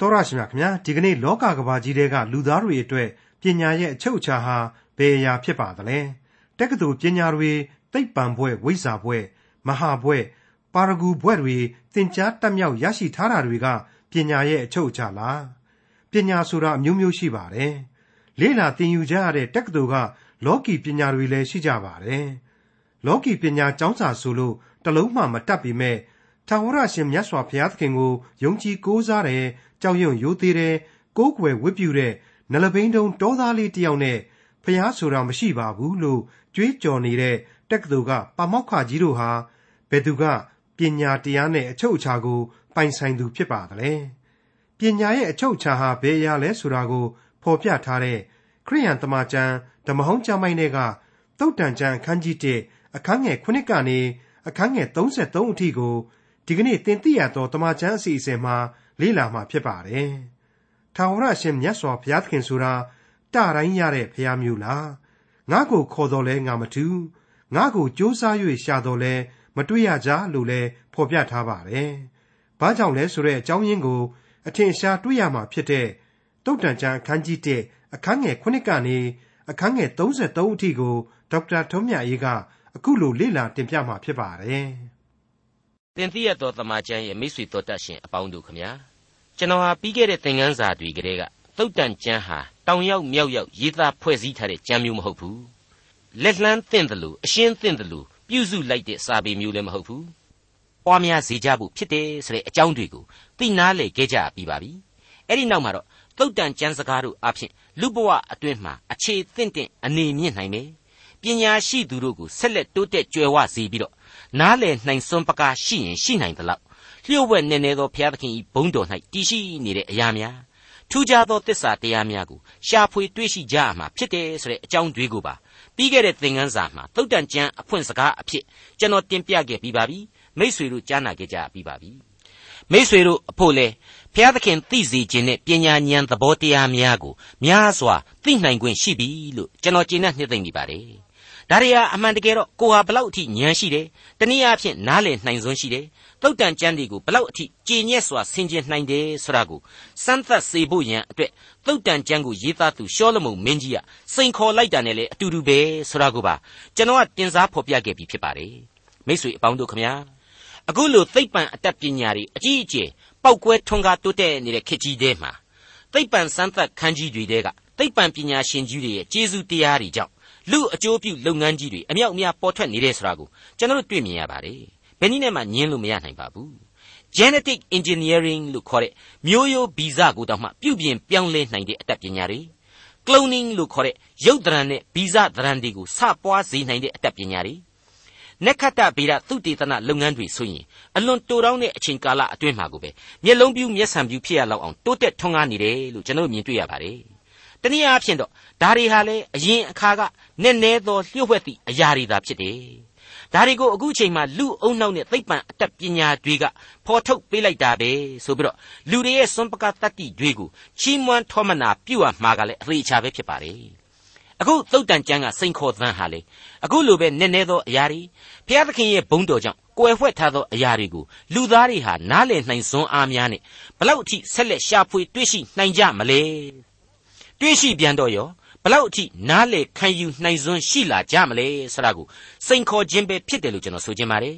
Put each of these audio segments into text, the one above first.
တော်ရရှိမြခင်ဗျာဒီကနေ့လောကကဘာကြီးတဲကလူသားတွေအတွက်ပညာရဲ့အချုပ်အခြာဟာဘယ်အရာဖြစ်ပါသလဲတက္ကသိုလ်ပညာတွေသိပ္ပံဘွဲ့ဝိဇ္ဇာဘွဲ့မဟာဘွဲ့ပါရဂူဘွဲ့တွေသင်ကြားတက်မြောက်ရရှိထားတာတွေကပညာရဲ့အချုပ်အခြာလားပညာဆိုတာအမျိုးမျိုးရှိပါတယ်လေ့လာသင်ယူကြရတဲ့တက္ကသိုလ်ကလောကီပညာတွေလည်းရှိကြပါတယ်လောကီပညာကျောင်းစာဆိုလို့တလုံးမှမတတ်ပေမဲ့ ထာဝရရှင်မြတ်စွာဘုရားသခင်ကိုယုံကြည်ကိုးစားတယ်ကြောက်ရွံ့ရိုသေတယ်ကိုးကွယ်ဝတ်ပြုတဲ့နလဘိန်းတုံတောသားလေးတယောက်နဲ့ဖះဆိုတာမရှိပါဘူးလို့ကြွေးကြော်နေတဲ့တက္ကသိုလ်ကပါမောက္ခကြီးတို့ဟာဘယ်သူကပညာတရားနဲ့အချုပ်အခြာကိုပိုင်ဆိုင်သူဖြစ်ပါသလဲပညာရဲ့အချုပ်အခြာဟာဘယ်အရာလဲဆိုတာကိုဖော်ပြထားတဲ့ခရိယန်တမန်ကျမ်းဓမ္မဟောင်းကျမ်းပိုင်းတွေကသုတ်တန်ကျမ်းအခန်းကြီး1အခန်းငယ်9ကနေအခန်းငယ်33အထိကို ဒီကနေ့သင်သိရသောတမန်ကျမ်းအစီအစဉ်မှာလေ့လာမှာဖြစ်ပါတယ်။ထာဝရရှင်မြတ်စွာဘုရားသခင်ဆိုတာတတိုင်းရတဲ့ဘုရားမျိုးလား။ငါ့ကိုခေါ်တော်လဲငါမထူး။ငါ့ကိုကြိုးစား၍ရှာတော်လဲမတွေ့ရကြလို့လဲဖော်ပြထားပါတယ်။ဘာကြောင့်လဲဆိုတဲ့အကြောင်းရင်းကို အထင်ရှားတွေ့ရမှာဖြစ်တဲ့တုတ်တန်ကျမ်းအခန်းကြီး1အခန်းငယ်9ကနေအခန်းငယ်33အထိကိုဒေါက်တာထုံးမြတ်ရေးကအခုလိုလေ့လာတင်ပြမှာဖြစ်ပါတယ်။ တင်သိရသောတမန်ကျမ်းရဲ့မိတ်ဆွေတော်တတ်ရှင်အပေါင်းတို့ခမညာကျွန်တော်ဟာပြီးခဲ့တဲ့သင်ခန်းစာတွေကတည်းကသုတ်တန်ကျမ်းဟာတောင်ရောက်မြောက်ရောက်ရေးသားဖွဲ့စည်းထားတဲ့ကျမ်းမျိုးမဟုတ်ဘူးလက်လှမ်းသင့်တယ်လို့အရှင်းသင့်တယ်လို့ပြုစုလိုက်တဲ့စာပေမျိုးလည်းမဟုတ်ဘူးပွားများစေကြဖို့ဖြစ်တယ်ဆိုတဲ့အကြောင်းတွေကိုသိနာလေခဲ့ကြပြီးပါပြီအဲ့ဒီနောက်မှာတော့သုတ်တန်ကျမ်းစကားတို့အဖြစ်လူဘဝအတွင်းမှာအခြေသင့်တဲ့အနေမြင့်နိုင်မယ်ပညာရှိသူတို့ကိုဆက်လက်တိုးတက်ကြွယ်ဝစေပြီးတော့ နားလည်နိုင်စွမ်းပကားရှိရင်ရှိနိုင်သလောက်လျှို့ဝှက်နေနေသောဘုရားသခင်၏ဘုန်းတော်၌တည်ရှိနေတဲ့အရာများထူးခြားသောသစ္စာတရားများကိုရှာဖွေတွေ့ရှိကြရမှာဖြစ်တယ်ဆိုတဲ့အကြောင်းတွေကိုပါပြီးခဲ့တဲ့သင်ခန်းစာမှာသုတ်တန်ကျမ်းအဖွင့်စကားအဖြစ်ကျွန်တော်တင်ပြခဲ့ပြီးပါပြီမိษွေတို့ကြားနာခဲ့ကြပြီးပါပြီမိษွေတို့အဖို့လေဘုရားသခင်သိစေခြင်းနဲ့ပညာဉာဏ်သဘောတရားများကိုများစွာသိနိုင်ခွင့်ရှိပြီလို့ကျွန်တော်ကျေနပ်နှစ်သိမ့်မိပါတယ် ဒါရီယာအမှန်တကယ်တော့ကိုဟာဘလောက်အထိဉာဏ်ရှိတယ်တနည်းအားဖြင့်နားလည်နိုင်စွမ်းရှိတယ်တုတ်တန်ကျမ်းတွေကိုဘလောက်အထိကြည်ညက်စွာဆင်ခြင်နိုင်တယ်ဆိုတာကိုစမ်းသပ်စေဖို့ရန်အတွက်တုတ်တန်ကျမ်းကိုရေးသားသူရှောလမုန်မင်းကြီးကစိန်ခေါ်လိုက်တာနဲ့လေအတူတူပဲဆိုတာကိုပါကျွန်တော်ကတင်စားဖော်ပြခဲ့ပြီးဖြစ်ပါတယ်မိတ်ဆွေအပေါင်းတို့ခမညာအခုလိုသိပ္ပံအတတ်ပညာတွေအကြီးအကျယ်ပောက်ကွဲထွန်းကားတိုးတက်နေတဲ့ခေတ်ကြီးထဲမှာသိပ္ပံစမ်းသပ်ခန်းကြီးတွေတဲကသိပ္ပံပညာရှင်ကြီးတွေရဲ့ကျေးဇူးတရားတွေကြောင့် လူအကျိုးပြုလုပ်ငန်းကြီးတွေအမြောက်အများပေါ်ထွက်နေတဲ့ဆိုတာကိုကျွန်တော်တို့တွေ့မြင်ရပါတယ်ဘယ်နည်းနဲ့မှညင်းလို့မရနိုင်ပါဘူး genetic engineering လို့ခေါ်တဲ့မျိုးရိုးဗီဇကိုတောင်မှပြုပြင်ပြောင်းလဲနိုင်တဲ့အတတ်ပညာတွေ cloning လို့ခေါ်တဲ့ရုပ်သဏ္ဍာန်နဲ့ဗီဇသဏ္ဍာန်တွေကိုစပွားစေနိုင်တဲ့အတတ်ပညာတွေနက္ခတ္တဗေဒသုတေသနလုပ်ငန်းတွေဆိုရင်အလွန်တိုတောင်းတဲ့အချိန်ကာလအတွင်းမှာကိုပဲမျက်လုံးပြူးမျက်စံပြူးဖြစ်ရလောက်အောင်တိုးတက်ထွန်းကားနေတယ်လို့ကျွန်တော်မြင်တွေ့ရပါတယ်။ တနည်းအားဖြင့်တော့ဒါတွေဟာလေအရင်အခါကနည်းနည်းသောလျှို့ဝှက်သည့်အရာတွေသာဖြစ်တယ်ဒါတွေကိုအခုချိန်မှာလူအုံနောက်နဲ့သိပ္ပံအတတ်ပညာတွေကဖော်ထုတ်ပေးလိုက်တာပဲဆိုပြီးတော့လူတွေရဲ့စွန့်ပကတတ္တိတွေကိုချီးမွမ်းထောမနာပြုတ်အမှားကလည်းအသေးချာပဲဖြစ်ပါလေအခုသုတ်တန်ကျမ်းကစိန်ခေါ်သန်းဟာလေအခုလိုပဲနည်းနည်းသောအရာတွေဘုရားသခင်ရဲ့ဘုန်းတော်ကြောင့်ကွယ်ဝှက်ထားသောအရာတွေကိုလူသားတွေဟာနားလည်နိုင်စွမ်းအားများနဲ့ဘလောက်အထိဆက်လက်ရှာဖွေတွေ့ရှိနိုင်ကြမလဲ တွေ့ရှိပြန်တော့ရောဘလောက်အထိနားလေခံယူနိုင်စွမ်းရှိလာကြမလဲဆိုတာကိုစိန်ခေါ်ခြင်းပဲဖြစ်တယ်လို့ကျွန်တော်ဆိုချင်ပါတယ်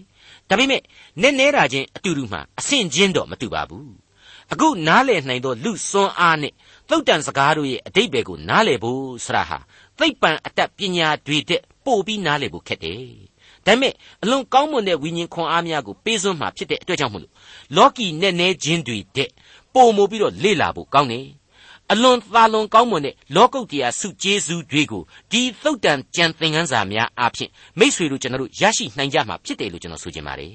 ဒါပေမဲ့နည်းနည်းတာချင်းအတူတူမှအဆင့်ချင်းတော့မတူပါဘူးအခုနားလေနိုင်သောလူစွမ်းအားနဲ့သုတ်တန်စကားတို့ရဲ့အတိတ်ဘယ်ကိုနားလေဖို့ဆရာဟာသိပ္ပံအတတ်ပညာတွေတဲ့ပို့ပြီးနားလေဖို့ခက်တယ်ဒါပေမဲ့အလွန်ကောင်းမွန်တဲ့ဝိညာဉ်ခွန်အားများကိုပေးစွန်းမှာဖြစ်တဲ့အတွက်ကြောင့်မလို့လောကီနဲ့နဲခြင်းတွေတဲ့ပုံမို့ပြီးတော့လေ့လာဖို့ကောင်းတယ် အလွန်သာလွန်ကောင်းမွန်တဲ့လောကုတ်တရားစုကျေးဇူးတွေကိုဒီသုတ်တန်ကြံသင်ခန်းစာများအားဖြင့်မိษွေတို့ကျွန်တော်တို့ရရှိနိုင်ကြမှာဖြစ်တယ်လို့ကျွန်တော်ဆိုချင်ပါတယ်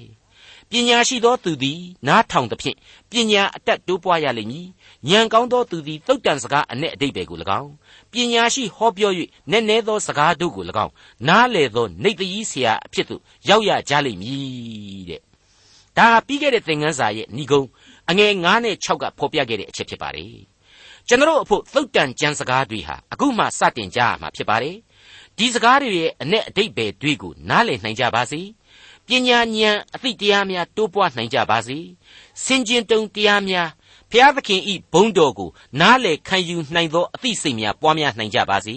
ပညာရှိသောသူသည်နားထောင်သဖြင့်ပညာအတတ်တိုးပွားရလိမ့်မည်ဉာဏ်ကောင်းသောသူသည်သုတ်တန်စကားအ내အတိတ်ပဲကို၎င်းပညာရှိဟောပြော၍နည်းနည်းသောစကားတို့ကို၎င်းနားလေသောနေတည်ဆရာအဖြစ်သို့ရောက်ရကြလိမ့်မည်တဲ့ဒါပြီးခဲ့တဲ့သင်ခန်းစာရဲ့ဏိဂုံးအငယ်9နဲ့6ကဖော်ပြခဲ့တဲ့အချက်ဖြစ်ပါတယ် ကျွန်တော်အဖို့သုတ်တန်ကြံစကားတွေဟာအခုမှစတင်ကြရမှာဖြစ်ပါတယ်ဒီစကားတွေရဲ့အ내အတိတ်ပဲတွေကိုနားလည်နိုင်ကြပါစေပညာဉာဏ်အသိတရားများတိုးပွားနိုင်ကြပါစေစင်ကျင်တုံတရားများဖျားသခင်ဤဘုန်းတော်ကိုနားလေခံယူနိုင်သောအသိစိတ်များပွားများနိုင်ကြပါစေ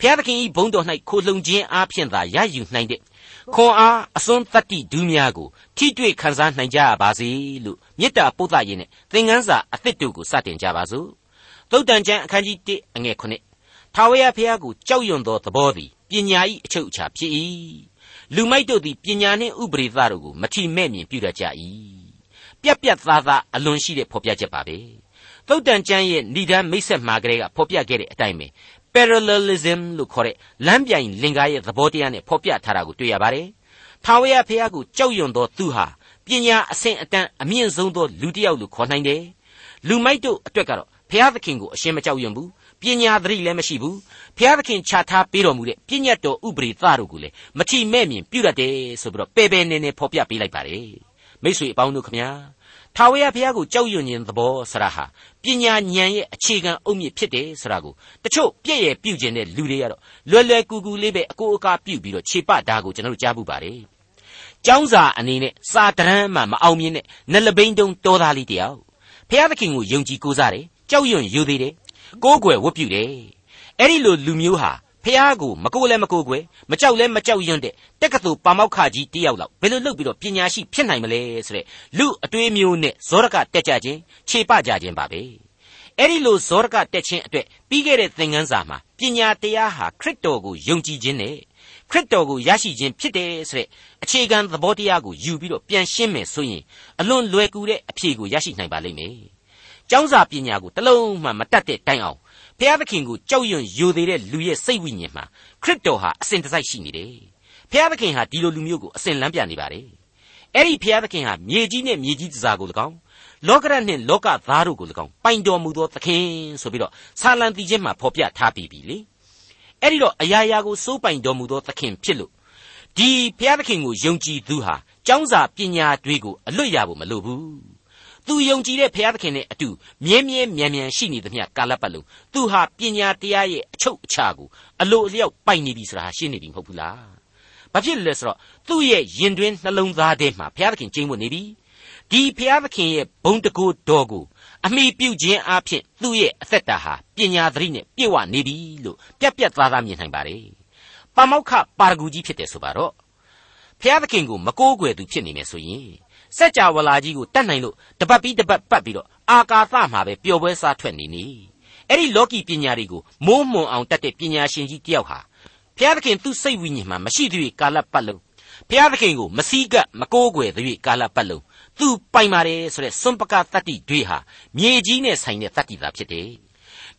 ဖျားသခင်ဤဘုန်းတော်၌ခိုလှုံခြင်းအားဖြင့်သာရယူနိုင်တဲ့ခွန်အားအစွန်းတတ္တိဒူးများကိုထိတွေ့ခံစားနိုင်ကြပါစေလို့မေတ္တာပို့သရင်နဲ့သင်ခန်းစာအသစ်တို့ကိုစတင်ကြပါစို့ သုတ်တန်ကျမ်းအခန်းကြီး1အငယ်9ထာဝရဘုရားကိုကြောက်ရွံ့သောသဘောသည်ပညာ၏အချုပ်အခြာဖြစ်၏လူမိုက်တို့သည်ပညာနှင့်ဥပရိသတို့ကိုမထီမဲ့မြင်ပြုတတ်ကြ၏ပြက်ပြက်သားသားအလွန်ရှိတဲ့ဖော်ပြချက်ပါပဲသုတ်တန်ကျမ်းရဲ့ဏိဒန်းမိတ်ဆက်မှာကလေးကဖော်ပြခဲ့တဲ့အတိုင်းပဲ parallelism လို့ခေါ်တဲ့လမ်းပြိုင်လင်္ကာရဲ့သဘောတရားနဲ့ဖော်ပြထားတာကိုတွေ့ရပါတယ်ထာဝရဘုရားကိုကြောက်ရွံ့သောသူဟာပညာအဆင့်အတန်းအမြင့်ဆုံးသောလူတစ်ယောက်လို့ခေါ်နိုင်တယ်လူမိုက်တို့အတွက်ကတော့ ဘုရားသခင်ကိုအရှင်းမကြောက်ရွံ့ဘူးပညာသတိလည်းမရှိဘူးဘုရားသခင်ခြားထားပေးတော်မူတဲ့ပညာတော်ဥပရိသတို့ကိုလည်းမထီမဲ့မြင်ပြုတတ်တယ်ဆိုပြီးတော့ပေပေနေနေဖော်ပြပေးလိုက်ပါတယ်မိတ်ဆွေအပေါင်းတို့ခမညာထာဝရဘုရားကိုကြောက်ရွံ့ခြင်းသဘောဆရာဟာပညာဉာဏ်ရဲ့အခြေခံအုတ်မြစ်ဖြစ်တယ်ဆိုတာကိုတချို့ပြည့်ရဲ့ပြုကျင်တဲ့လူတွေကတော့လွယ်လွယ်ကူကူလေးပဲအကိုအကားပြုပြီးတော့ခြေပတာကိုကျွန်တော်တို့ကြားမှုပါတယ်ကျောင်းစာအနေနဲ့စာတရမ်းမှမအောင်မြင်တဲ့နလပိန်တုံတော်သားလေးတယောက်ဘုရားသခင်ကိုယုံကြည်ကိုးစားတယ် ကြောက်ရွံ့ယူသေးတယ်ကိုးကွယ်ဝတ်ပြုတယ်အဲ့ဒီလိုလူမျိုးဟာဖះကိုမကိုလည်းမကိုကွယ်မကြောက်လည်းမကြောက်ရွံ့တဲ့တက္ကသိုလ်ပါမောက္ခကြီးတယောက်လောက်ဘယ်လိုလုပ်ပြီးတော့ပညာရှိဖြစ်နိုင်မလဲဆိုတဲ့လူအတွေးမျိုးနဲ့ဇောရကတက်ကြခြင်းခြေပကြခြင်းပါပဲအဲ့ဒီလိုဇောရကတက်ခြင်းအတွက်ပြီးခဲ့တဲ့သင်ခန်းစာမှာပညာတရားဟာခရစ်တော်ကိုယုံကြည်ခြင်းနဲ့ခရစ်တော်ကိုရရှိခြင်းဖြစ်တယ်ဆိုတဲ့အခြေခံသဘောတရားကိုယူပြီးတော့ပြန်ရှင်းမယ်ဆိုရင်အလွန်လွယ်ကူတဲ့အဖြေကိုရရှိနိုင်ပါလိမ့်မယ်။ ကျောင်းစာပညာကိုတလုံးမှမတတ်တဲ့တိုင်အောင်ဘုရားသခင်ကိုကြောက်ရွံ့ယိုသေးတဲ့လူရဲ့စိတ်ဝိညာဉ်မှာခရစ်တော်ဟာအစဉ်တစိုက်ရှိနေတယ်။ဘုရားသခင်ဟာဒီလိုလူမျိုးကိုအစဉ်လမ်းပြနေပါတယ်။အဲ့ဒီဘုရားသခင်ဟာမြေကြီးနဲ့မြေကြီးတစားကို၎င်းလောကရနှင့်လောကသားတို့ကို၎င်းပိုင်တော်မူသောသခင်ဆိုပြီးတော့ဆာလံတီချင်းမှာဖော်ပြထားပြီးပြီလေ။အဲ့ဒီတော့အရာရာကိုစိုးပိုင်တော်မူသောသခင်ဖြစ်လို့ဒီဘုရားသခင်ကိုယုံကြည်သူဟာကျောင်းစာပညာတွေကိုအလွတ်ရဖို့မလိုဘူး သူယုံကြည်တဲ့ဘုရားသခင်နဲ့အတူမြဲမြဲမြံမြံရှိနေသမျှကာလပတ်လုံးသူဟာပညာတရားရဲ့အချုပ်အခြာကိုအလိုအလျောက်ပိုင်နေပြီဆိုတာရှင်းနေပြီမဟုတ်ဘူးလား။ဘာဖြစ်လဲဆိုတော့သူ့ရဲ့ရင်တွင်းနှလုံးသားထဲမှာဘုရားသခင်ကျင်းဝတ်နေပြီ။ဒီဘုရားသခင်ရဲ့ဘုံတကူတော်ကိုအမိပြုခြင်းအပြင်သူ့ရဲ့အသက်တာဟာပညာသတိနဲ့ပြည့်ဝနေပြီလို့ပြက်ပြက်သားသားမြင်နိုင်ပါတယ်။ပါမောက္ခပါရဂူကြီးဖြစ်တယ်ဆိုပါတော့ဘုရားသခင်ကိုမကိုးကွယ်သူဖြစ်နေမယ်ဆိုရင် စัจ java လာကြီးကိုတတ်နိုင်လို့တပတ်ပြီးတပတ်ပတ်ပြီးတော့အာကာသမှာပဲပျော်ပွဲစားထွက်နေနေအဲ့ဒီလောကီပညာတွေကိုမိုးမွန်အောင်တတ်တဲ့ပညာရှင်ကြီးတယောက်ဟာဘုရားသခင်သူ့စိတ်ဝိညာဉ်မှာမရှိသေးတဲ့ကာလပတ်လုံးဘုရားသခင်ကိုမစည်းကပ်မကိုးကွယ်သေးတဲ့ကာလပတ်လုံးသူပိုင်ပါတယ်ဆိုတဲ့စွန့်ပကတတ္တိတွေဟာမြေကြီးနဲ့ဆိုင်တဲ့တတ္တိသာဖြစ်တယ်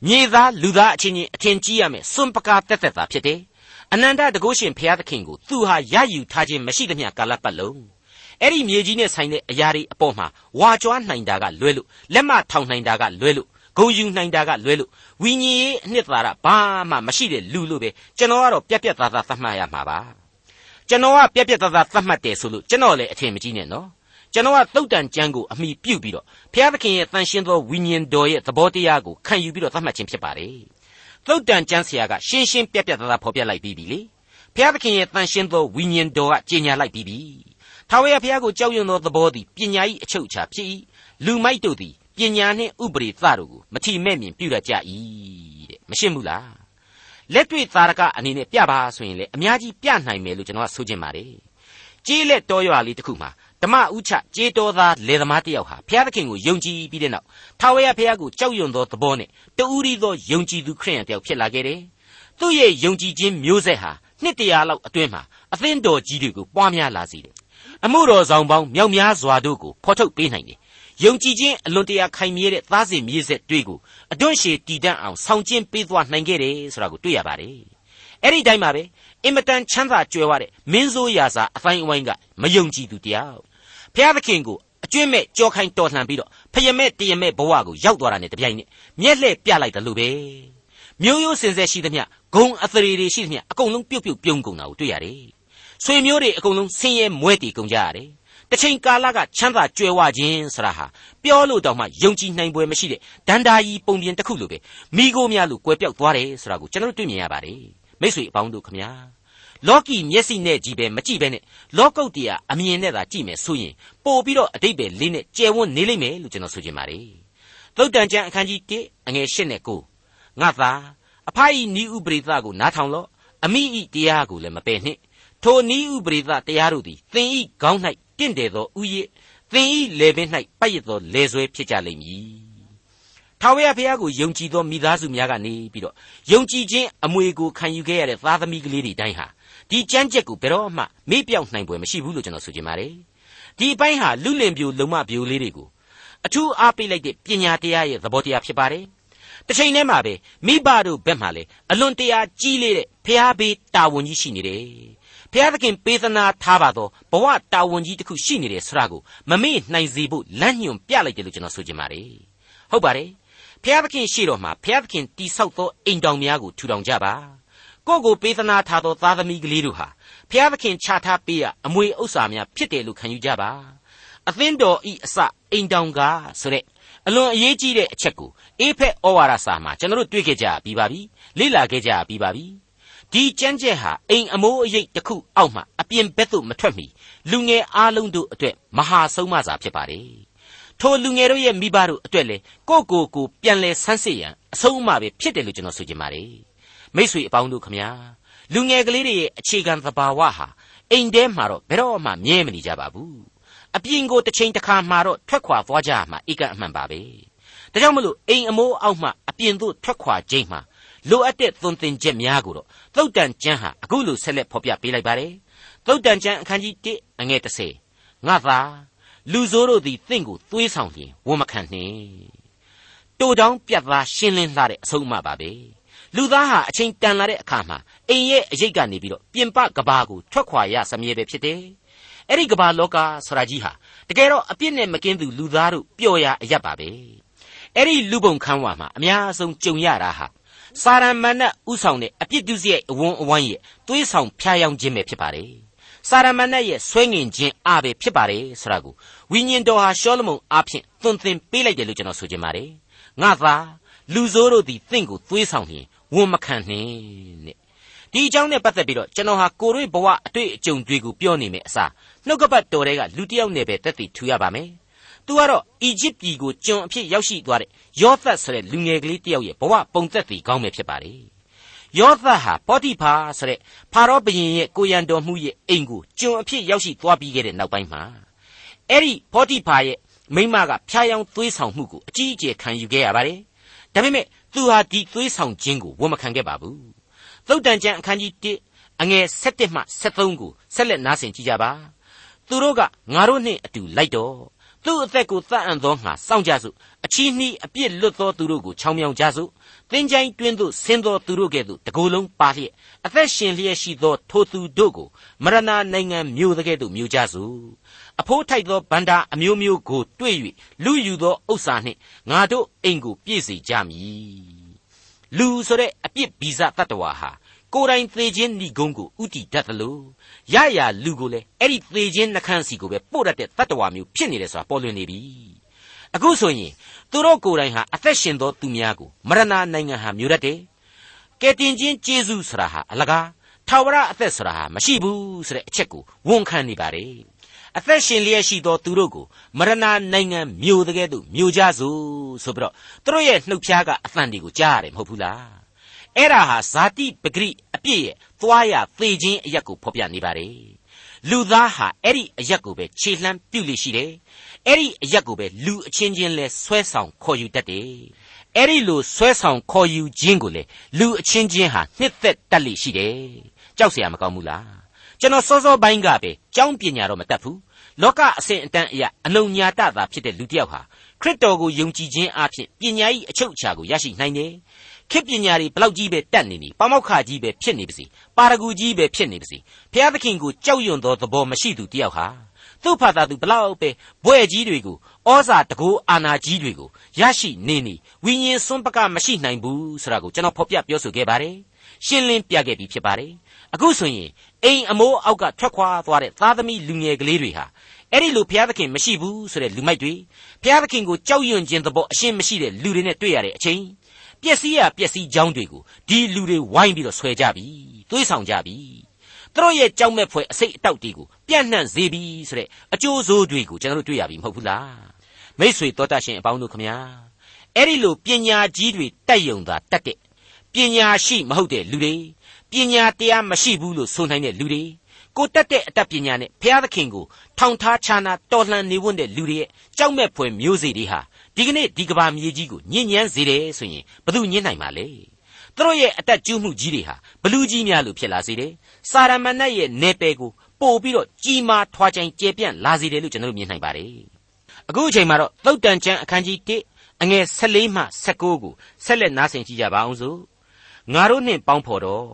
မြေသားလူသားအချင်းချင်းအထင်ကြီးရမယ်စွန့်ပကတက်တက်သာဖြစ်တယ်အနန္တတကုရှင်ဘုရားသခင်ကိုသူဟာရယူထားခြင်းမရှိသမျှကာလပတ်လုံး အဲ့ဒီမြေကြီးနဲ့ဆိုင်တဲ့အရာတွေအပေါ်မှာဝါကြွားနိုင်တာကလွဲလို့လက်မထောင်နိုင်တာကလွဲလို့ဂုံယူနိုင်တာကလွဲလို့ဝိညာဉ်ရေးအနှစ်သာရဘာမှမရှိတဲ့လူလို့ပဲကျွန်တော်ကတော့ပြက်ပြက်သားသားသတ်မှတ်ရမှာပါကျွန်တော်ကပြက်ပြက်သားသားသတ်မှတ်တယ်ဆိုလို့ကျွန်တော်လည်းအထင်မကြီးနဲ့နော်ကျွန်တော်ကသုတ်တန်ကျမ်းကိုအမိပြုတ်ပြီးတော့ဘုရားသခင်ရဲ့တန်ရှင်းသောဝိညာဉ်တော်ရဲ့သဘောတရားကိုခံယူပြီးတော့သတ်မှတ်ခြင်းဖြစ်ပါတယ်သုတ်တန်ကျမ်းဆရာကရှင်းရှင်းပြက်ပြက်သားသားဖော်ပြလိုက်ပြီးပြီလေဘုရားသခင်ရဲ့တန်ရှင်းသောဝိညာဉ်တော်ကကြေညာလိုက်ပြီးပြီ ထာဝရဘုရားကိုကြောက်ရွံ့သောသဘောသည်ပညာ၏အချုပ်အခြာဖြစ်၏လူမိုက်တို့သည်ပညာနှင့်ဥပရိသတို့ကိုမထီမဲ့မြင်ပြုရကြ၏တဲ့မရှင်းဘူးလားလက်တွေ့သာရကအနေနဲ့ပြပါဆိုရင်လေအများကြီးပြနိုင်မယ်လို့ကျွန်တော်ကဆိုချင်ပါတယ်ကြေးလက်တော်ရွာလေးတစ်ခုမှာဓမ္မဥချကြေးတော်သားလေသမားတစ်ယောက်ဟာဘုရားသခင်ကိုယုံကြည်ပြီးတဲ့နောက်ထာဝရဘုရားကိုကြောက်ရွံ့သောသဘောနဲ့တူရီသောယုံကြည်သူခရိယန်တစ်ယောက်ဖြစ်လာခဲ့တယ်သူ့ရဲ့ယုံကြည်ခြင်းမျိုးဆက်ဟာနှစ်တရာလောက်အတွင်းမှာအသင်းတော်ကြီးတွေကိုပွားများလာစေတယ် အမှုတော်ဆောင်ပေါင်းမြောက်များစွာတို့ကိုဖော်ထုတ်ပေးနိုင်တယ်။ယုံကြည်ခြင်းအလွန်တရာခိုင်မြဲတဲ့သားစဉ်မြေဆက်တွေကိုအတွန့်ရှည်တည်တံ့အောင်ဆောင်ကျဉ်ပေးသွားနိုင်ခဲ့တယ်ဆိုတာကိုတွေ့ရပါတယ်။အဲ့ဒီတိုင်းမှာပဲအင်မတန်ချမ်းသာကြွယ်ဝတဲ့မင်းဆိုးရာစာအတိုင်းအဝိုင်းကမယုံကြည်သူတရား။ဘုရားသခင်ကိုအကျွင့်မဲ့ကြောခိုင်းတော်လှန်ပြီးတော့ဖယမဲ့တယမဲ့ဘဝကိုရောက်သွားတာနဲ့တပြိုင်နက်မျက်လှည့်ပြလိုက်တယ်လို့ပဲ။မျိုးရိုးစင်ဆက်ရှိသမျှဂုံအသရေတွေရှိသမျှအကုန်လုံးပြုတ်ပြုတ်ပြုံးကုန်တာကိုတွေ့ရတယ် ဆွေမျိုးတွေအကုန်လုံးဆင်းရဲမွဲတီကုန်ကြရတယ်။တစ်ချိန်ကာလကချမ်းသာကြွယ်ဝခြင်းဆရာဟာပြောလို့တောင်မှယုံကြည်နိုင်ပွဲမရှိတဲ့ဒန္တာကြီးပုံပြင်တစ်ခုလိုပဲမိโกများလိုကွယ်ပြောက်သွားတယ်ဆိုတာကိုကျွန်တော်တွေ့မြင်ရပါတယ်။မိတ်ဆွေအပေါင်းတို့ခမညာလောကီမျက်စိနဲ့ကြည့်ပဲမကြည့်ပဲနဲ့လောကုတ်တရားအမြင်နဲ့သာကြည့်မယ်ဆိုရင်ပို့ပြီးတော့အတိတ်ပဲလေးနဲ့ကျယ်ဝန်းနေလိမ့်မယ်လို့ကျွန်တော်ဆိုချင်ပါတယ်သုတ်တန်ကျမ်းအခန်းကြီး1အငယ်8နဲ့9ငါသာအဖအီနီးဥပရိသကိုနားထောင်လော့အမိဤတရားကိုလည်းမပယ်နှင့် ထိုနီးဥပရိသတရားတို့သည်သင်ဤခေါင်း၌တင့်တယ်သောဥယျသင်ဤလေပင်၌ပတ်ရသောလေဆွဲဖြစ်ကြလိမ့်မည်ထာဝရဘုရားကိုယုံကြည်သောမိသားစုများကနေပြီးတော့ယုံကြည်ခြင်းအမွေကိုခံယူခဲ့ရတဲ့သားသမီးကလေးတွေတိုင်းဟာဒီကြမ်းကြက်ကိုဘယ်တော့မှမေ့ပြောင်နိုင်ပွဲမရှိဘူးလို့ကျွန်တော်ဆိုချင်ပါတယ်ဒီအပိုင်းဟာလူလင်ပြိုလုံမပြိုလေးတွေကိုအထူးအားပေးလိုက်တဲ့ပညာတရားရဲ့သဘောတရားဖြစ်ပါတယ်တစ်ချိန်တည်းမှာပဲမိဘတို့ဘက်မှလည်းအလွန်တရာကြီးလေးတဲ့ဖျားပေးတာဝန်ကြီးရှိနေတယ် ဖျားသခင်ပေးသနာထားပါတော့ဘဝတာဝန်ကြီးတစ်ခုရှိနေတယ်ဆိုတာကိုမမေ့နိုင်စေဖို့လမ်းညွှန်ပြလိုက်တယ်လို့ကျွန်တော်ဆိုချင်ပါတယ်ဟုတ်ပါတယ်ဖျားသခင်ရှိတော်မှာဖျားသခင်တိဆောက်သောအိမ်တောင်များကိုထူထောင်ကြပါကိုယ့်ကိုပေးသနာထားသောသားသမီးကလေးတို့ဟာဖျားသခင်ချထားပေးရအမွေဥစ္စာများဖြစ်တယ်လို့ခံယူကြပါအသင်းတော်ဤအစအိမ်တောင်ကဆိုတဲ့အလွန်အရေးကြီးတဲ့အချက်ကိုအေဖက်ဩဝါဒစာမှာကျွန်တော်တို့တွေ့ခဲ့ကြပြီးပါပြီလေ့လာခဲ့ကြပြီးပါပြီ ဒီကြမ်းကြက်ဟာအိမ်အမိုးအရိပ်တစ်ခုအောက်မှာအပြင်ဘက်သို့မထွက်မီလူငယ်အားလုံးတို့အတွက်မဟာဆုံးမစာဖြစ်ပါတယ်ထိုလူငယ်တို့ရဲ့မိဘတို့အတွက်လေကိုကိုကိုပြန်လဲဆန်းစစ်ရန်အဆုံးအမပဲဖြစ်တယ်လို့ကျွန်တော်ဆိုချင်ပါတယ်မိษွေအပေါင်းတို့ခမညာလူငယ်ကလေးတွေရဲ့အခြေခံသဘာဝဟာအိမ်ထဲမှာတော့ဘယ်တော့မှမြဲမနေကြပါဘူးအပြင်ကိုတစ်ချိန်တစ်ခါမှတော့ထွက်ခွာသွားကြမှာဧကအမှန်ပါပဲ ဒါကြောင့်မလို့အိမ်အမိုးအောက်မှအပြင်သို့ထွက်ခွာခြင်းမှာလိုအပ်တဲ့သွန်သင်ချက်များကိုတော့သုတ်တန်ကျမ်းဟာအခုလိုဆက်လက်ဖော်ပြပေးလိုက်ပါတယ်သုတ်တန်ကျမ်းအခန်းကြီး1အငယ်30ငါသာလူဆိုးတို့သည်တင့်ကိုသွေးဆောင်လျင်ဝန်မခံနှင့်တိုတောင်းပြတ်သားရှင်းလင်းလာတဲ့အဆုံးအမပါပဲလူသားဟာအချိန်တန်လာတဲ့အခါမှာအိမ်ရဲ့အရေးကနေပြီးတော့ပြင်ပကဘာကိုထွက်ခွာရစမြဲပဲဖြစ်တယ်အဲ့ဒီကဘာလောကဆိုတာကြီးဟာတကယ်တော့အပြစ်နဲ့မကင်းသူလူသားတို့ပျော်ရအရက်ပါပဲ အဲ့ဒီလူပုံခန်းဝါမှာအများဆုံးကြုံရတာဟာစာရမဏတ်ဥဆောင်တဲ့အပြစ်ဒုစရိုက်အဝန်းအဝိုင်းရဲ့သွေးဆောင်ဖျားယောင်းခြင်းပဲဖြစ်ပါတယ်စာရမဏတ်ရဲ့ဆွဲငင်ခြင်းအားပဲဖြစ်ပါတယ်ဆိုတာကိုဝိညာဉ်တော်ဟာရှောလမုန်အားဖြင့်သွန်သင်ပေးလိုက်တယ်လို့ကျွန်တော်ဆိုချင်ပါတယ်ငါသာလူဆိုးတို့သည်သင်ကိုသွေးဆောင်လျင်ဝန်မခံနှင့်တဲ့ဒီအကြောင်းနဲ့ပတ်သက်ပြီးတော့ကျွန်တော်ဟာကိုရွေဘဝအတွေ့အကြုံတွေကိုပြောနေမယ်အစားနှုတ်ကပတ်တော်တွေကလူတစ်ယောက်နဲ့ပဲတက်တည်ထူရပါမယ်။ သူကတော့အီဂျစ်ပြည်ကိုကျွန်အဖြစ်ရောက်ရှိသွားတဲ့ယောသတ်ဆိုတဲ့လူငယ်ကလေးတစ်ယောက်ရဲ့ဘဝပုံသက်တည်ကောင်းပဲဖြစ်ပါလေ။ယောသတ်ဟာပေါတိဖာဆိုတဲ့ဖာရောဘုရင်ရဲ့ကိုရန်တော်မှုရဲ့အိမ်ကိုကျွန်အဖြစ်ရောက်ရှိသွားပြီးခဲ့တဲ့နောက်ပိုင်းမှာအဲ့ဒီပေါတိဖာရဲ့မိမကဖျားယောင်းသွေးဆောင်မှုကိုအကြီးအကျယ်ခံယူခဲ့ရပါတယ်။ဒါပေမဲ့သူဟာဒီသွေးဆောင်ခြင်းကိုဝန်မခံခဲ့ပါဘူး။သုတ်တန်ကျမ်းအခန်းကြီး1အငယ်7မှ73ကိုဆက်လက်နားဆင်ကြကြပါ။သူတို့ကငါတို့နှင့်အတူလိုက်တော့ သူ့အသက်ကိုသတ်အံ့သောငါစောင့်ကြစို့အချီးနှီးအပြစ်လွတ်သောသူတို့ကိုချောင်းမြောင်ကြစို့သင်ချိုင်းတွင်းသို့ဆင်းသောသူတို့ကဲ့သို့တကိုယ်လုံးပါလျက်အသက်ရှင်လျက်ရှိသောထိုသူတို့ကိုမရဏနိုင်ငံမြို့တကဲ့သို့မြို့ကြစို့အဖိုးထိုက်သောဗန္တာအမျိုးမျိုးကိုတွေ့၍လူယူသောဥစ္စာနှင့်ငါတို့အိမ်ကိုပြည့်စေကြမည်လူဆိုတဲ့အပြစ်ဗီဇတတ္တဝါဟာ ကိုယ်တိုင်သေခြင်းဏိဂုံးကိုဥတီတတ်သလိုရရလူကိုလည်းအဲ့ဒီသေခြင်းနှခမ်းစီကိုပဲပို့တတ်တဲ့တတ္တဝါမျိုးဖြစ်နေတယ်ဆိုတာပေါ်လွင်နေပြီအခုဆိုရင်သူတို့ကိုယ်တိုင်ဟာအသက်ရှင်သောသူများကိုမရဏနိုင်ငံဟာမျိုးတတ်တယ်ကဲတင်ချင်းကျေးဇူးဆိုတာဟာအလကားထာဝရအသက်ဆိုတာဟာမရှိဘူးဆိုတဲ့အချက်ကိုဝန်ခံနေပါတယ်အသက်ရှင်လျက်ရှိသောသူတို့ကိုမရဏနိုင်ငံမျိုးတကယ်သို့မျိုးကြစို့ဆိုပြီးတော့သူတို့ရဲ့နှုတ်ဖျားကအသံတွေကိုကြားရတယ်မဟုတ်ဘူးလား အဲ့ဒါဟာဇာတိပဂရိအပြည့်ရဲ့သွားရသေခြင်းအရက်ကိုဖော်ပြနေပါတယ်လူသားဟာအဲ့ဒီအရက်ကိုပဲခြေလှမ်းပြုလို့ရှိတယ်အဲ့ဒီအရက်ကိုပဲလူအချင်းချင်းလဲဆွဲဆောင်ခေါ်ယူတတ်တယ်အဲ့ဒီလိုဆွဲဆောင်ခေါ်ယူခြင်းကိုလေလူအချင်းချင်းဟာနှစ်သက်တတ်လိရှိတယ်ကြောက်เสียမကောင်းဘူးလားကျွန်တော်စောစောပိုင်းကပဲကြောင်းပညာတော့မတတ်ဘူးလောကအစဉ်အတန်းအရာအလုံညာတတာဖြစ်တဲ့လူတစ်ယောက်ဟာခရစ်တော်ကိုယုံကြည်ခြင်းအပြင်ပညာ၏အချုပ်အခြာကိုရရှိနိုင်တယ် ခေပညာတွေဘလောက်ကြီးပဲတက်နေနေပါမောက္ခကြီးပဲဖြစ်နေပါစေပါရဂူကြီးပဲဖြစ်နေပါစေဘုရားသခင်ကိုကြောက်ရွံ့သောသဘောမရှိသူတယောက်ဟာသူ့ဖာသာသူဘလောက်ပဲဘွဲ့ကြီးတွေကိုဩဇာတကူအာနာကြီးတွေကိုရရှိနေနေဝိညာဉ်စွန့်ပကမရှိနိုင်ဘူးဆိုတာကိုကျွန်တော်ဖော်ပြပြောဆိုခဲ့ပါတယ်ရှင်းလင်းပြခဲ့ပြီးဖြစ်ပါတယ်အခုဆိုရင်အိမ်အမိုးအောက်ကထွက်ခွာသွားတဲ့သားသမီးလူငယ်ကလေးတွေဟာအဲ့ဒီလိုဘုရားသခင်မရှိဘူးဆိုတဲ့လူမိုက်တွေဘုရားသခင်ကိုကြောက်ရွံ့ခြင်းသဘောအရှင်းမရှိတဲ့လူတွေနဲ့တွေ့ရတဲ့အချိန် ပျက်စီးရပျက်စီးကြောင်းတွေကိုဒီလူတွေဝိုင်းပြီးတော့ဆွဲကြပြီသွေးဆောင်ကြပြီသူတို့ရဲ့ကြောက်မဲ့ဖွယ်အစိတ်အတောက်တွေကိုပြန့်နှံ့စေပြီဆိုတဲ့အကျိုးဆိုးတွေကိုကျွန်တော်တို့တွေ့ရပြီမဟုတ်ဘူးလားမိษွေတော်တတ်ရှင်အပေါင်းတို့ခမညာအဲ့ဒီလိုပညာကြီးတွေတက်ယုံသာတက်တဲ့ပညာရှိမဟုတ်တဲ့လူတွေပညာတရားမရှိဘူးလို့ဆိုနိုင်တဲ့လူတွေကိုတက်တဲ့အတတ်ပညာနဲ့ဘုရားသခင်ကိုထောင်ထားခြားနာတော်လှန်နေဝန်းတဲ့လူတွေရဲ့ကြောက်မဲ့ဖွယ်မျိုးစေ့တွေဟာ ဒီကနေ့ဒီကဘာမြေကြီးကိုညဉ့်ညမ်းစေတယ်ဆိုရင်ဘယ်သူညဉ့်နိုင်မှာလဲသူတို့ရဲ့အတက်ကျူးမှုကြီးတွေဟာဘလူးကြီးများလို့ဖြစ်လာစေတယ်စာရမဏတ်ရဲ့နေပယ်ကိုပို့ပြီးတော့ကြီးမားထွားချိုင်ကျယ်ပြန့်လာစေတယ်လို့ကျွန်တော်တို့မြင်နိုင်ပါတယ်အခုအချိန်မှာတော့သုတ်တန်ကျမ်းအခန်းကြီး1အငယ်14မှ19ကိုဆက်လက်နားဆင်ကြည့်ကြပါအောင်စို့ငါတို့နှင့်ပေါင်းဖော်တော့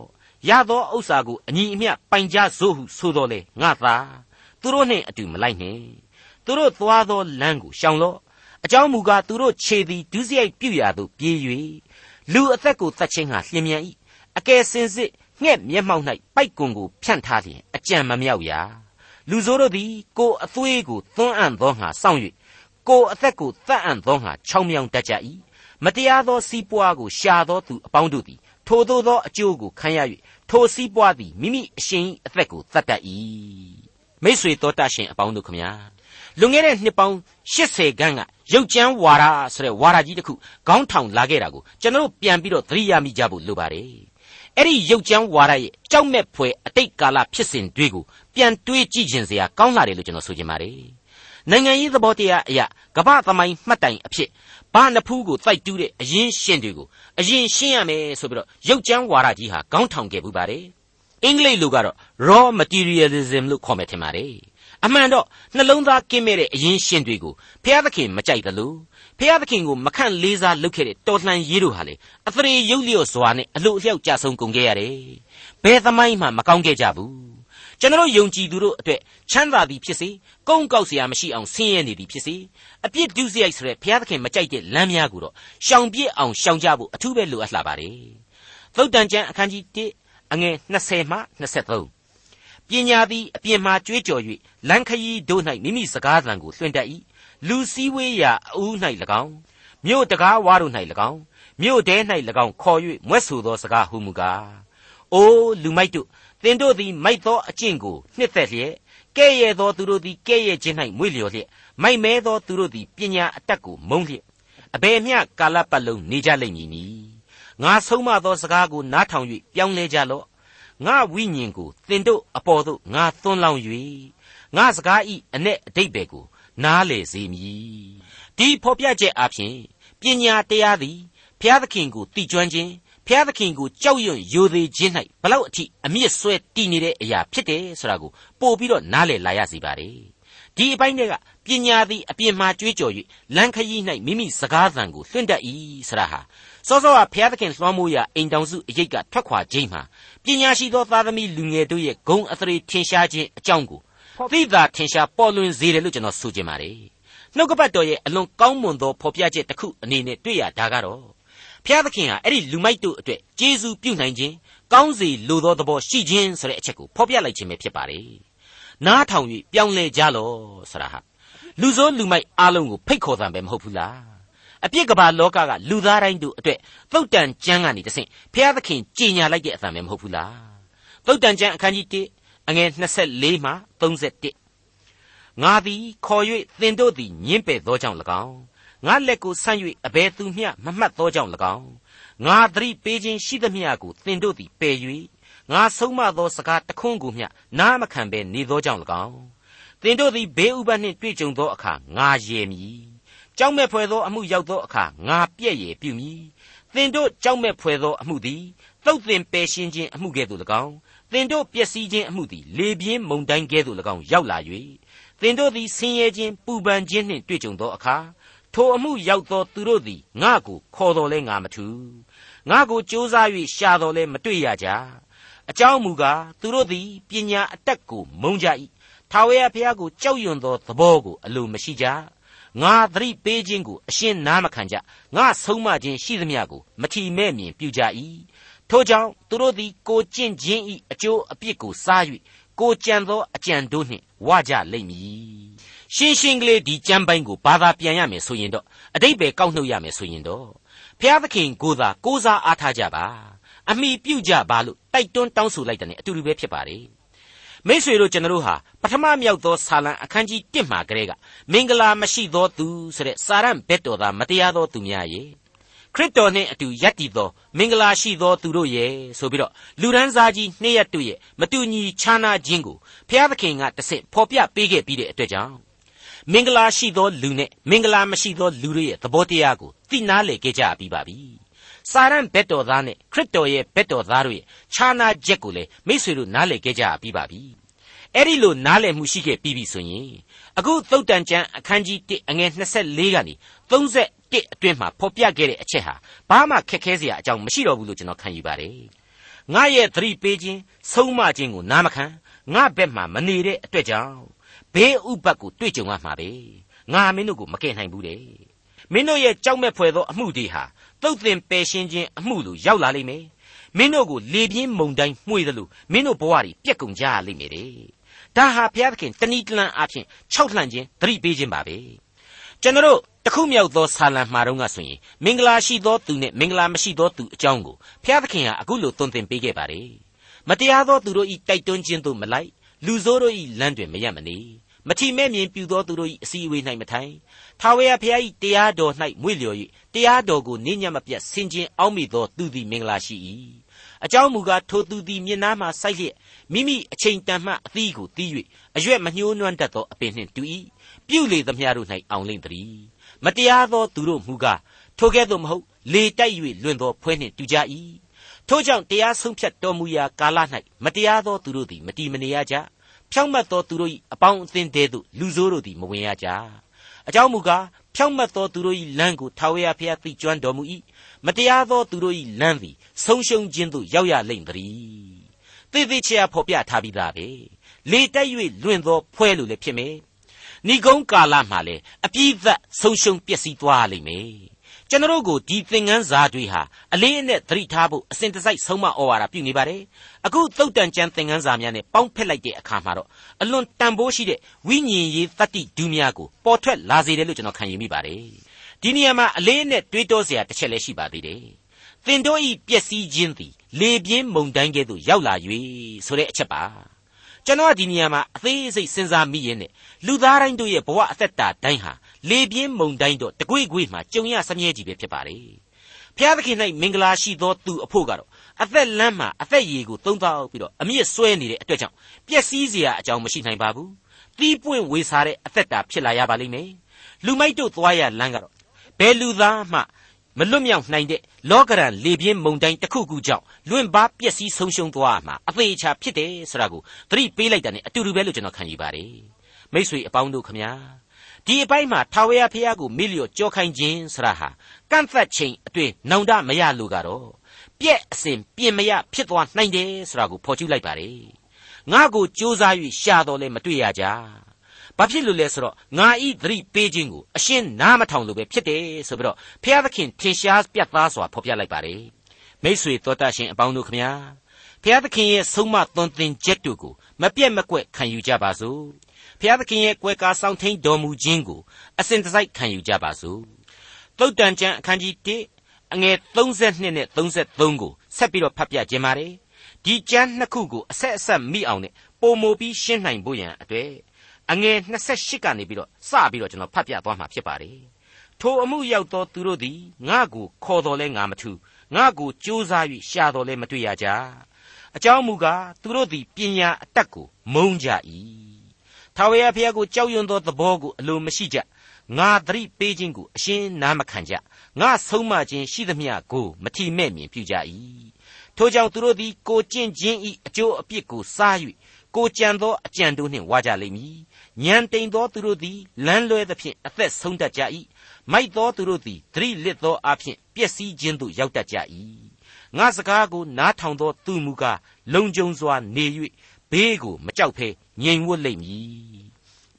ရသောဥစ္စာကိုအညီအမျှပိုင်ကြစို့ဟုဆိုတော်လေငါသာသူတို့နှင့်အတူမလိုက်နှင့်သူတို့သွားသောလမ်းကိုရှောင်လော့ အကြောင်းမူကားသူတို့ခြေသည်ဒုစရိုက်ပြုရာသို့ပြေး၍လူအသက်ကိုတတ်ခြင်းဟာလျင်မြန်၏အကယ်စင်စစ်ငှက်မျက်မှောက်၌ပိုက်ကွန်ကိုဖြန့်ထားလျင်အကြံမမြောက်ရာလူဆိုးတို့သည်ကိုယ်အသွေးကိုသွန်းအံ့သောငါစောင့်၍ကိုယ်အသက်ကိုတတ်အံ့သောငါချောင်းမြောင်တတ်ကြ၏မတရားသောစီးပွားကိုရှာသောသူအပေါင်းတို့သည်ထိုသို့သောအကျိုးကိုခံရ၍ထိုစီးပွားသည်မိမိအရှင်အသက်ကိုတတ်တတ်၏မိษွေတော်တတ်ရှင်အပေါင်းတို့ခမညာလွန်ခဲ့တဲ့နှစ်ပေါင်း80ခန်းက ရုပ်ကျမ်းဝါဒဆိုတဲ့ဝါဒကြီးတစ်ခုခေါင်းထောင်လာခဲ့တာကိုကျွန်တော်ပြန်ပြီးတော့သတိရမိကြဖို့လိုပါတယ်အဲ့ဒီရုပ်ကျမ်းဝါဒရဲ့ကြောက်မဲ့ဖွယ်အတိတ်ကာလဖြစ်စဉ်တွေကိုပြန်တွေးကြည့်ခြင်းစရာကောင်းလာတယ်လို့ကျွန်တော်ဆိုချင်ပါတယ်နိုင်ငံရေးသဘောတရားအရာကမ္ဘာသမိုင်းမှတ်တိုင်အဖြစ်ဘာနဖူးကိုတိုက်တူးတဲ့အရင်ရှင်းတွေကိုအရင်ရှင်းရမယ်ဆိုပြီးတော့ရုပ်ကျမ်းဝါဒကြီးဟာခေါင်းထောင်ခဲ့ပူပါတယ်အင်္ဂလိပ်လိုကတော့ raw materialism လို့ခေါ်မယ်ထင်ပါတယ် အမှန်တော့နှလုံးသားကင်းမဲ့တဲ့အရင်ရှင်တွေကိုဖျားသခင်မကြိုက်သလိုဖျားသခင်ကိုမခန့်လေးစားလုပ်ခဲ့တဲ့တော်လှန်ရေးတို့ဟာလေအသရေရုပ်လျော့စွာနဲ့အလို့အလျောက်ကြဆုံးကုန်ခဲ့ရတယ်။ဘယ်သမိုင်းမှမကောင်းခဲ့ကြဘူး။ကျွန်တော်ယုံကြည်သူတို့အတွက်ချမ်းသာသည်ဖြစ်စေ၊ကုန်းကောက်စရာမရှိအောင်ဆင်းရဲနေသည်ဖြစ်စေအပြစ်ဒုစရိုက်ဆိုတဲ့ဖျားသခင်မကြိုက်တဲ့လမ်းများကိုတော့ရှောင်ပြစ်အောင်ရှောင်ကြဖို့အထူးပဲလိုအပ်လာပါတယ်။သုတ်တန်ကျမ်းအခန်းကြီး1အငယ်20မှ23 ပညာသည်အပြင်မှကြွေးကြော်၍လမ်းခရီးတို့၌မိမိစကားသံကိုလွှင့်တတ်၏လူစည်းဝေးရာအဦး၌၎င်းမြို့တကားဝါတို့၌၎င်းမြို့တဲ၌၎င်းခေါ်၍မွဲ့ဆိုသောစကားဟုမူကားအိုးလူမိုက်တို့သင်တို့သည်မိုက်သောအကျင့်ကိုနှစ်သက်လျက်ကဲ့ရဲ့သောသူတို့သည်ကဲ့ရဲ့ခြင်း၌မွေ့လျော်လျက်မိုက်မဲသောသူတို့သည်ပညာအတတ်ကိုမုန်းလျက်အဘယ်မျှကာလပတ်လုံးနေကြလိမ့်မည်နီငါဆုံးမသောစကားကိုနားထောင်၍ပြောင်းလဲကြလော့ ငါဝိညာဉ်ကိုသင်တို့အပေါ်သို့ငါသွန်းလောင်း၍ငါစကားဤအ내အတိတ်ပဲကို နားလေစေမည်ဒီဖော်ပြချက်အပြင်ပညာတရားသည်ဘုရားသခင်ကိုတည်ကျွမ်းခြင်းဘုရားသခင်ကိုကြောက်ရွံ့ယိုသေးခြင်း၌ဘလောက်အထိအမြင့်ဆွဲတည်နေတဲ့အရာဖြစ်တယ်ဆိုတာကိုပို့ပြီးတော့နားလည်လာရစီပါတယ်ဒီအပိုင်းတွေကပညာသည်အပြင်မှာကြွေးကြော်၍လမ်းခရီး၌မိမိစကားသံကိုလွှင့်တတ်၏ဆရာဟာ စောစောကဘုရားသခင်လွှမ်းမိုးရာအိမ်တောင်စုအရေးကထွက်ခွာခြင်းမှာပညာရှိသောသားသမီးလူငယ်တို့ရဲ့ဂုံအသရေထင်ရှားခြင်းအကြောင်းကိုသိသာထင်ရှားပေါ်လွင်စေတယ်လို့ကျွန်တော်ဆိုချင်ပါတယ်နှုတ်ကပတ်တော်ရဲ့အလွန်ကောင်းမွန်သောဖော်ပြချက်တစ်ခုအနေနဲ့တွေ့ရတာကတော့ဘုရားသခင်ဟာအဲ့ဒီလူမိုက်တို့အတွက်ကျေးဇူးပြုနိုင်ခြင်းကောင်းစေလိုသောသဘောရှိခြင်းဆိုတဲ့အချက်ကိုဖော်ပြလိုက်ခြင်းပဲဖြစ်ပါတယ်နားထောင်၍ပြောင်းလဲကြလော့ဆိုတာဟာလူဆိုးလူမိုက်အားလုံးကိုဖိတ်ခေါ်တာပဲမဟုတ်ဘူးလား အပြစ်ကဘာလောကကလူသားတိုင်းတို့အတွက်သုတ်တန်ကျမ်းကနေတဆင့်ဘုရားသခင်ကြည်ညာလိုက်တဲ့အသံပဲမဟုတ်ဘူးလားသုတ်တန်ကျမ်းအခန်းကြီး1အငယ်24မှ31ငါသည်ခေါ်၍သင်တို့သည်ညင်းပယ်သောကြောင့်၎င်းငါလက်ကိုဆန့်၍အဘယ်သူမျှမမှတ်သောကြောင့်၎င်းငါသတိပေးခြင်းရှိသမျှကိုသင်တို့သည်ပယ်၍ငါဆုံးမသောစကားတခွန်းကိုမျှနားမခံဘဲနေသောကြောင့်၎င်းသင်တို့သည်ဘေးဥပတ်နှင့်တွေ့ကြုံသောအခါငါရေမည် ကြောက်မဲ့ဖွယ်သောအမှုရောက်သောအခါငါပြည့်ရည်ပြုမည်သင်တို့ကြောက်မဲ့ဖွယ်သောအမှုသည်တုတ်တင်ပယ်ရှင်းခြင်းအမှုကဲ့သို့၎င်းသင်တို့ပျက်စီးခြင်းအမှုသည်လေပြင်းမုန်တိုင်းကဲ့သို့၎င်းရောက်လာ၍သင်တို့သည်ဆင်းရဲခြင်းပူပန်ခြင်းနှင့်တွေ့ကြုံသောအခါထိုအမှုရောက်သောသူတို့သည်ငါ့ကိုခေါ်တော်လဲငါမထူငါ့ကိုကြိုးစား၍ရှာတော်လဲမတွေ့ရကြအကြောင်းမူကားသူတို့သည်ပညာအတတ်ကိုမုံကြ၏ထာဝရဘုရားကိုကြောက်ရွံ့သောသဘောကိုအလိုမရှိကြ ငါသတိပေးခြင်းကိုအရှင်းနားမခံကြငါဆုံးမခြင်းရှိသမျှကိုမထီမဲ့မြင်ပြုကြ၏ထို့ကြောင့်သူတို့သည်ကိုကျင့်ခြင်း၏အကျိုးအပြစ်ကိုစား၍ကိုကြံသောအကြံတို့နှင့်ဝကြလိမ့်မည်ရှင်းရှင်းကလေးဒီကြမ်းပိုင်းကိုဘာသာပြန်ရမယ်ဆိုရင်တော့အတိတ်ပဲကောက်နှုတ်ရမယ်ဆိုရင်တော့ဖျားသခင်ကိုသာကိုးစားအားထားကြပါအမိပြုကြပါလို့တိုက်တွန်းတောင်းဆိုလိုက်တဲ့အတူတူပဲဖြစ်ပါလေ မိษွေတို့ကျွန်တော်တို့ဟာပထမမြောက်သောဆာလံအခန်းကြီး1မှာကလေးကမင်္ဂလာမရှိသောသူဆိုတဲ့စာရန်ဘက်တော်သားမတရားသောသူများရဲ့ခရစ်တော်နှင့်အတူယက်တည်သောမင်္ဂလာရှိသောသူတို့ရဲ့ဆိုပြီးတော့လူရန်စားကြီးနှစ်ရက်တို့ရဲ့မတူညီခြားနာခြင်းကိုဘုရားသခင်ကတဆင့်ဖော်ပြပေးခဲ့ပြီးတဲ့အတွက်ကြောင့်မင်္ဂလာရှိသောလူနဲ့မင်္ဂလာမရှိသောလူတို့ရဲ့သဘောတရားကိုသိနာလေခဲ့ကြပြီးပါပြီ စာရန်ဘက်တော်သားနဲ့ခရစ်တော်ရဲ့ဘက်တော်သားတို့ရဲ့ခြားနာချက်ကိုလည်းမိษွေတို့နားလေခဲ့ကြပြီးပါပြီအဲ့ဒီလိုနားလည်မှုရှိခဲ့ပြီးပြီဆိုရင်အခုသုတ်တန်ကျမ်းအခန်းကြီး1အငယ်24ကနေ31အတွင်းမှာဖော်ပြခဲ့တဲ့အချက်ဟာဘာမှခက်ခဲစရာအကြောင်းမရှိတော့ဘူးလို့ကျွန်တော်ခံယူပါတယ်ငါရဲ့သတိပေးခြင်းဆုံးမခြင်းကိုနားမခံငါဘက်မှမနေတဲ့အတွက်ကြောင့်ဘေးဥပတ်ကိုတွေ့ကြုံရမှာပဲငါမင်းတို့ကိုမကယ်နိုင်ဘူးတဲ့မင်းတို့ရဲ့ကြောက်မဲ့ဖွယ်သောအမှုတွေဟာ တုတ်တင်ပယ်ရှင်းခြင်းအမှုလိုရောက်လာလိမ့်မယ်မင်းတို့ကိုလေပြင်းမုန်တိုင်းမှွေသလိုမင်းတို့ဘဝတွေပြက်ကုန်ကြရလိမ့်မယ်တဲ့ဒါဟာဘုရားသခင်တဏီတလန်အဖြစ်၆လှန့်ခြင်းသတိပေးခြင်းပါပဲကျွန်တော်တခုမြောက်သောဆာလံမှာတော့ကဆိုရင်မင်္ဂလာရှိသောသူနဲ့မင်္ဂလာမရှိသောသူအကြောင်းကိုဘုရားသခင်ဟာအခုလိုသွန်သင်ပေးခဲ့ပါတယ်မတရားသောသူတို့ဤတိုက်တွန်းခြင်းသို့မလိုက်လူဆိုးတို့ဤလမ်းတွင်မရမနေ မထီမဲ့မြင်ပြူသောသူတို့၏အစည်းအဝေး၌မထိုင်ထာဝရဘုရား၏တရားတော်၌မွေ့လျော်၍တရားတော်ကိုနေညံ့မပြတ်ဆင်ခြင်အောက်မိသောသူသည်မင်္ဂလာရှိ၏အကြောင်းမူကားထိုသူသည်မျက်နှာမှစိုက်လျက်မိမိအချိန်တန်မှအသီးကိုတီး၍အရွက်မညှိုးနွမ်းတတ်သောအပင်နှင့်တူ၏ပြုလေသမျှတို့၌အောင်လိမ့်သည်မတရားသောသူတို့မူကားထိုကဲ့သို့မဟုတ်လေတိုက်၍လွင်သောဖွဲနှင့်တူကြ၏ထို့ကြောင့်တရားဆုံးဖြတ်တော်မူရာကာလ၌မတရားသောသူတို့သည်မတီမနေရကြ ဖြောင့်မတ်သောသူတို့၏အပေါင်းအသင်းတဲသို့လူဆိုးတို့သည်မဝင်ရကြအကြောင်းမူကားဖြောင့်မတ်သောသူတို့၏လမ်းကိုထာဝရဘုရားသိကျွမ်းတော်မူ၏မတရားသောသူတို့၏လမ်းသည်ဆုံးရှုံးခြင်းသို့ရောက်ရလိမ့်သတည်းသေသေးချာဖော်ပြထားပြီးသားပဲလေတိုက်၍လွင့်သောဖွဲလို့လည်းဖြစ်မယ်ဏိကုံးကာလမှာလည်းအပြည့်သက်ဆုံးရှုံးပျက်စီးသွားလိမ့်မယ် ကျွန်တော်ကိုဒီသင်ငန်းစာတွေဟာအလေးအနက်သတိထားဖို့အစဉ်တစိုက်ဆုံးမဩဝါဒပြုနေပါတယ်အခုသုတ်တန်ကျမ်းသင်ငန်းစာများနဲ့ပေါင်းဖက်လိုက်တဲ့အခါမှာတော့အလွန်တန်ဖိုးရှိတဲ့ဝိညာဉ်ရေးတတ္တိဒုများကိုပေါ်ထွက်လာစေတယ်လို့ကျွန်တော်ခံယူမိပါတယ်ဒီနေရာမှာအလေးအနက်တွေးတောစရာတစ်ချက်လည်းရှိပါသေးတယ်သင်တို့ဤပျက်စီးခြင်းသည်လေပြင်းမုန်တိုင်းကဲ့သို့ရောက်လာ၍ဆိုတဲ့အချက်ပါကျွန်တော်ဒီနေရာမှာအသေးစိတ်စဉ်းစားမိရင်နဲ့လူသားတိုင်းတို့ရဲ့ဘဝအသက်တာတိုင်းဟာ လေပြင်းမုန်တိုင်းတော့တကွေ့ကွေ့မှာကြုံရစမြဲကြီးပဲဖြစ်ပါလေဘုရားသခင်၌မင်္ဂလာရှိသောသူအဖို့ကတော့အသက်လမ်းမှာအသက်ရည်ကိုသုံးသောက်ပြီးတော့အမြင့်ဆွဲနေတဲ့အတွက်ကြောင့်ပျက်စီးเสียအကြောင်းမရှိနိုင်ပါဘူး။တီးပွင့်ဝေစားတဲ့အသက်တာဖြစ်လာရပါလိမ့်မယ်။လူမိုက်တို့သွားရလမ်းကတော့ဘယ်လူသားမှမလွတ်မြောက်နိုင်တဲ့လောကရန်လေပြင်းမုန်တိုင်းတစ်ခုခုကြောင့်လွင့်ပါပျက်စီးဆုံးရှုံးသွားမှာအသေးချာဖြစ်တယ်ဆိုတာကိုသတိပေးလိုက်တာ ਨੇ အတူတူပဲလို့ကျွန်တော်ခံယူပါတယ်မိ쇠အပေါင်းတို့ခမညာ ဒီအပိုင်းမှာထာဝရဘုရားကိုမိလျော့ကြောခိုင်းခြင်းဆရာဟာကန့်သက်ချိန်အတွင်းနောင်တမရလို့ကတော့ပြက်အစဉ်ပြင်မရဖြစ်သွားနိုင်တယ်ဆိုတာကိုဖော်ကျူးလိုက်ပါတယ်ငါ့ကိုစူးစမ်း၍ရှာတော်လဲမတွေ့ရကြဘာဖြစ်လို့လဲဆိုတော့ငါဤသတိပေးခြင်းကိုအရှင်းနားမထောင်လို့ပဲဖြစ်တယ်ဆိုပြီးတော့ဖျားသခင်ထင်ရှားပြတ်သားစွာဖော်ပြလိုက်ပါတယ်မိษွေတော်တတ်ရှင်အပေါင်းတို့ခမညာဖျားသခင်ရဲ့ဆုံးမသွန်သင်ချက်တို့ကိုမပြတ်မကွက်ခံယူကြပါစို့ ဖျားသခင်ရဲ့ကွယ်ကာဆောင်ထိန်တော်မူခြင်းကိုအစဉ်တစိုက်ခံယူကြပါစို့သုတ်တန်ကျမ်းအခန်းကြီး1အငယ်32နဲ့33ကိုဆက်ပြီးတော့ဖတ်ပြခြင်းပါတယ်ဒီကျမ်းနှစ်ခုကိုအဆက်အဆက်မိအောင်နဲ့ပုံမူပြီးရှင်းနိုင်ဖို့ရန်အတွက်အငယ်28ကနေပြီးတော့စပြီးတော့ကျွန်တော်ဖတ်ပြသွားမှာဖြစ်ပါတယ်ထိုအမှုရောက်သောသူတို့သည်ငါ့ကိုခေါ်တော်လဲငါမထူငါ့ကိုကြိုးစား၍ရှာတော်လဲမတွေ့ရကြအကြောင်းမူကားသူတို့သည်ပညာအတတ်ကိုမုံကြ၏ ထာဝရဘုရားကိုကြောက်ရွံ့သောသဘောကိုအလိုမရှိကြငါသတိပေးခြင်းကိုအရှင်းနားမခံကြငါဆုံးမခြင်းရှိသမျှကိုမထီမဲ့မြင်ပြုကြ၏ထိုကြောင့်သူတို့သည်ကိုကျင့်ခြင်းဤအကျိုးအပြစ်ကိုစား၍ကိုကြံသောအကြံတို့နှင့်ဝါကြလိမ့်မည်ဉာဏ်တိမ်သောသူတို့သည်လမ်းလွဲသဖြင့်အသက်ဆုံးတတ်ကြ၏မိုက်သောသူတို့သည်သတိလစ်သောအဖြစ်ပျက်စီးခြင်းသို့ရောက်တတ်ကြ၏ငါစကားကိုနားထောင်သောသူမူကားလုံခြုံစွာနေ၍ဘေးကိုမကြောက်ဖဲ ငြိမ်ဝတ်လိမ့်မည်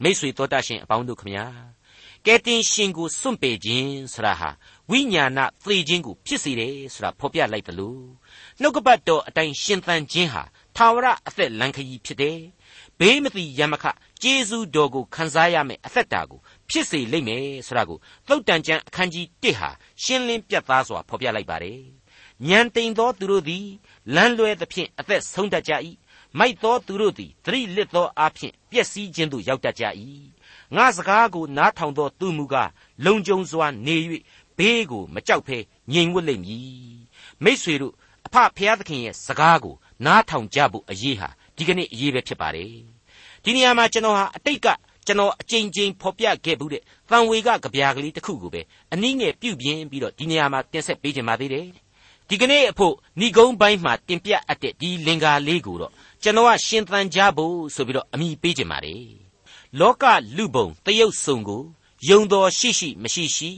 မိษွေတော်တတ်ရှင်အပေါင်းတို့ခမညာကဲတင်ရှင်ကိုစွန့်ပေခြင်းဆရာဟာဝိညာဏသေခြင်းကိုဖြစ်စေတယ်ဆိုတာဖော်ပြလိုက်တယ်လို့နှုတ်ကပတ်တော်အတိုင်းရှင်သန်ခြင်းဟာထာဝရအသက်လံခရီးဖြစ်တယ်ဘေးမသိရမခကျေးဇူးတော်ကိုခံစားရမယ်အသက်တာကိုဖြစ်စေလိမ့်မယ်ဆိုတာကိုသုတ်တန်ကျမ်းအခန်းကြီး1ဟာရှင်းလင်းပြတ်သားစွာဖော်ပြလိုက်ပါတယ်ဉာဏ်တိမ်သောသူတို့သည်လမ်းလွဲသဖြင့်အသက်ဆုံးတတ်ကြ၏ မိုက်သောသူတို့သည်သတိလစ်သောအဖြစ်ပျက်စီးခြင်းသို့ရောက်တတ်ကြ၏ငါစကားကိုနားထောင်သောသူမူကားလုံခြုံစွာနေ၍ဘေးကိုမကြောက်ဖဲငြိမ်ဝတ်လိမ့်မည်မိษွေတို့အဖဖျားသခင်ရဲ့စကားကိုနားထောင်ကြဖို့အရေးဟာဒီကနေ့အရေးပဲဖြစ်ပါတယ်ဒီနေရာမှာကျွန်တော်ဟာအတိတ်ကကျွန်တော်အကြိမ်ကြိမ်ဖော်ပြခဲ့ဘူးတဲ့တန်ဝေကကြပြားကလေးတစ်ခုကိုပဲအနည်းငယ်ပြုတ်ပြင်းပြီးတော့ဒီနေရာမှာတင်ဆက်ပေးခြင်းပါသေးတယ် ဒီကနေ့အဖို့ဏိဂုံးပိုင်းမှာတင်ပြအပ်တဲ့ဒီလင်္ကာလေးကိုတော့ကျွန်တော်ကရှင်သန်ကြဖို့ဆိုပြီးတော့အမိပေးခြင်းပါတယ်လောကလူပုံတရုပ်စုံကိုယုံတော်ရှိရှိမရှိရှိ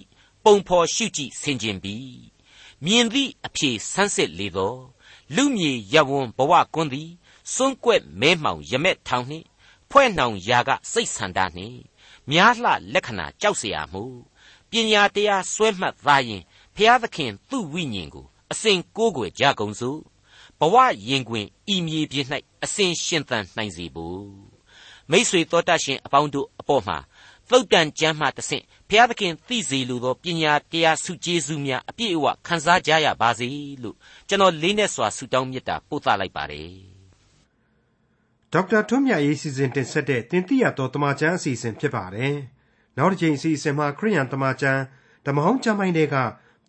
ပုံဖော်ရှုကြည့်ဆင်ခြင်ပြီးမြင်သည့်အဖြေဆန်းစစ်လေသောလူမြေရဝွန်ဘဝကွန်းသည်စွန့်ကွက်မဲမှောင်ရမက်ထောင်နှင့်ဖွဲ့နှောင်ရာကစိတ်ဆန္ဒနှင့်များလှလက္ခဏာကြောက်เสียမှုပညာတရားဆွဲမှတ်သားရင်ဖျားသခင်သူ့ဝိညာဉ်ကို အစဉ်ကိုးကွယ်ကြကုန်စို့ဘဝရင်တွင်ဤမြေပြင်၌အစဉ်ရှင်သန်နိုင်စေဖို့မိษွေတော်တတ်ရှင်အပေါင်းတို့အပေါ်မှာသုတ်တန်ကျမ်းမှတဆင့်ဘုရားသခင်သိစေလိုသောပညာတရားစုကျေးဇူးများအပြည့်အဝခံစားကြရပါစေလို့ကျွန်တော်လေးနဲ့စွာဆုတောင်းမေတ္တာပို့သလိုက်ပါတယ်ဒေါက်တာထွန်းမြတ်ရေးစီစဉ်တင်ဆက်တဲ့တင်ပြတော်တမချန်းအစီအစဉ်ဖြစ်ပါတယ်နောက်တစ်ချိန်အစီအစဉ်မှာခရိယန်တမချန်းဓမ္မဟောင်းကျမ်းပိုင်းတွေက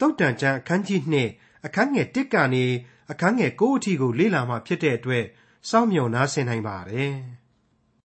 တုတ်တန်ချန်းအခန်းကြီး2 အခန်းငယ်1ကနေအခန်းငယ်9အထိကိုလေ့လာမှဖြစ်တဲ့အတွက်စောင့်မျှော်နားဆင်နိုင်ပါတယ်။